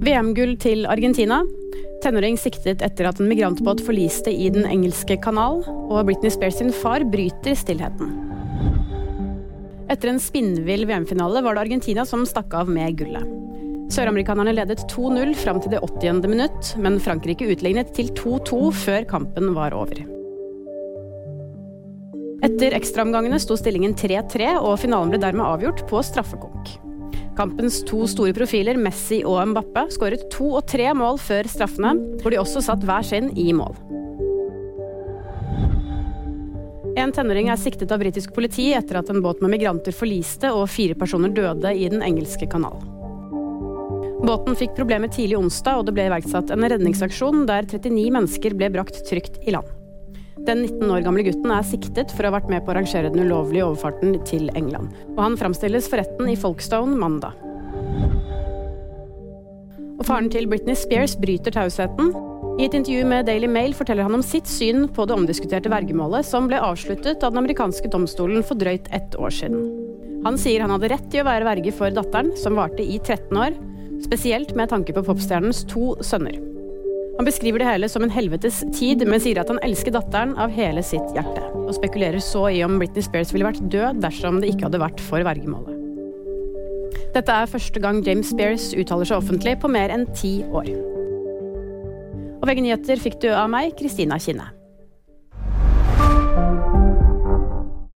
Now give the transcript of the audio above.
VM-gull til Argentina. Tenåring siktet etter at en migrantbåt forliste i Den engelske kanal. Og Britney Spears sin far bryter stillheten. Etter en spinnvill VM-finale var det Argentina som stakk av med gullet. Søramerikanerne ledet 2-0 fram til det 80. minutt, men Frankrike utlignet til 2-2 før kampen var over. Etter ekstraomgangene sto stillingen 3-3, og finalen ble dermed avgjort på straffekonk. Kampens to store profiler, Messi og Mbappe, skåret to og tre mål før straffene, hvor de også satt hver sin i mål. En tenåring er siktet av britisk politi etter at en båt med migranter forliste og fire personer døde i Den engelske kanal. Båten fikk problemer tidlig onsdag, og det ble iverksatt en redningsaksjon der 39 mennesker ble brakt trygt i land. Den 19 år gamle gutten er siktet for å ha vært med på å arrangere den ulovlige overfarten til England. Og han framstilles for retten i Folkestone mandag. Og faren til Britney Spears bryter tausheten. I et intervju med Daily Mail forteller han om sitt syn på det omdiskuterte vergemålet som ble avsluttet av den amerikanske domstolen for drøyt ett år siden. Han sier han hadde rett til å være verge for datteren, som varte i 13 år, spesielt med tanke på popstjernens to sønner. Han beskriver det hele som en helvetes tid, men sier at han elsker datteren av hele sitt hjerte. Og spekulerer så i om Britney Spears ville vært død dersom det ikke hadde vært for vergemålet. Dette er første gang James Spears uttaler seg offentlig på mer enn ti år. Og VG Nyheter fikk du av meg, Kristina Kinne.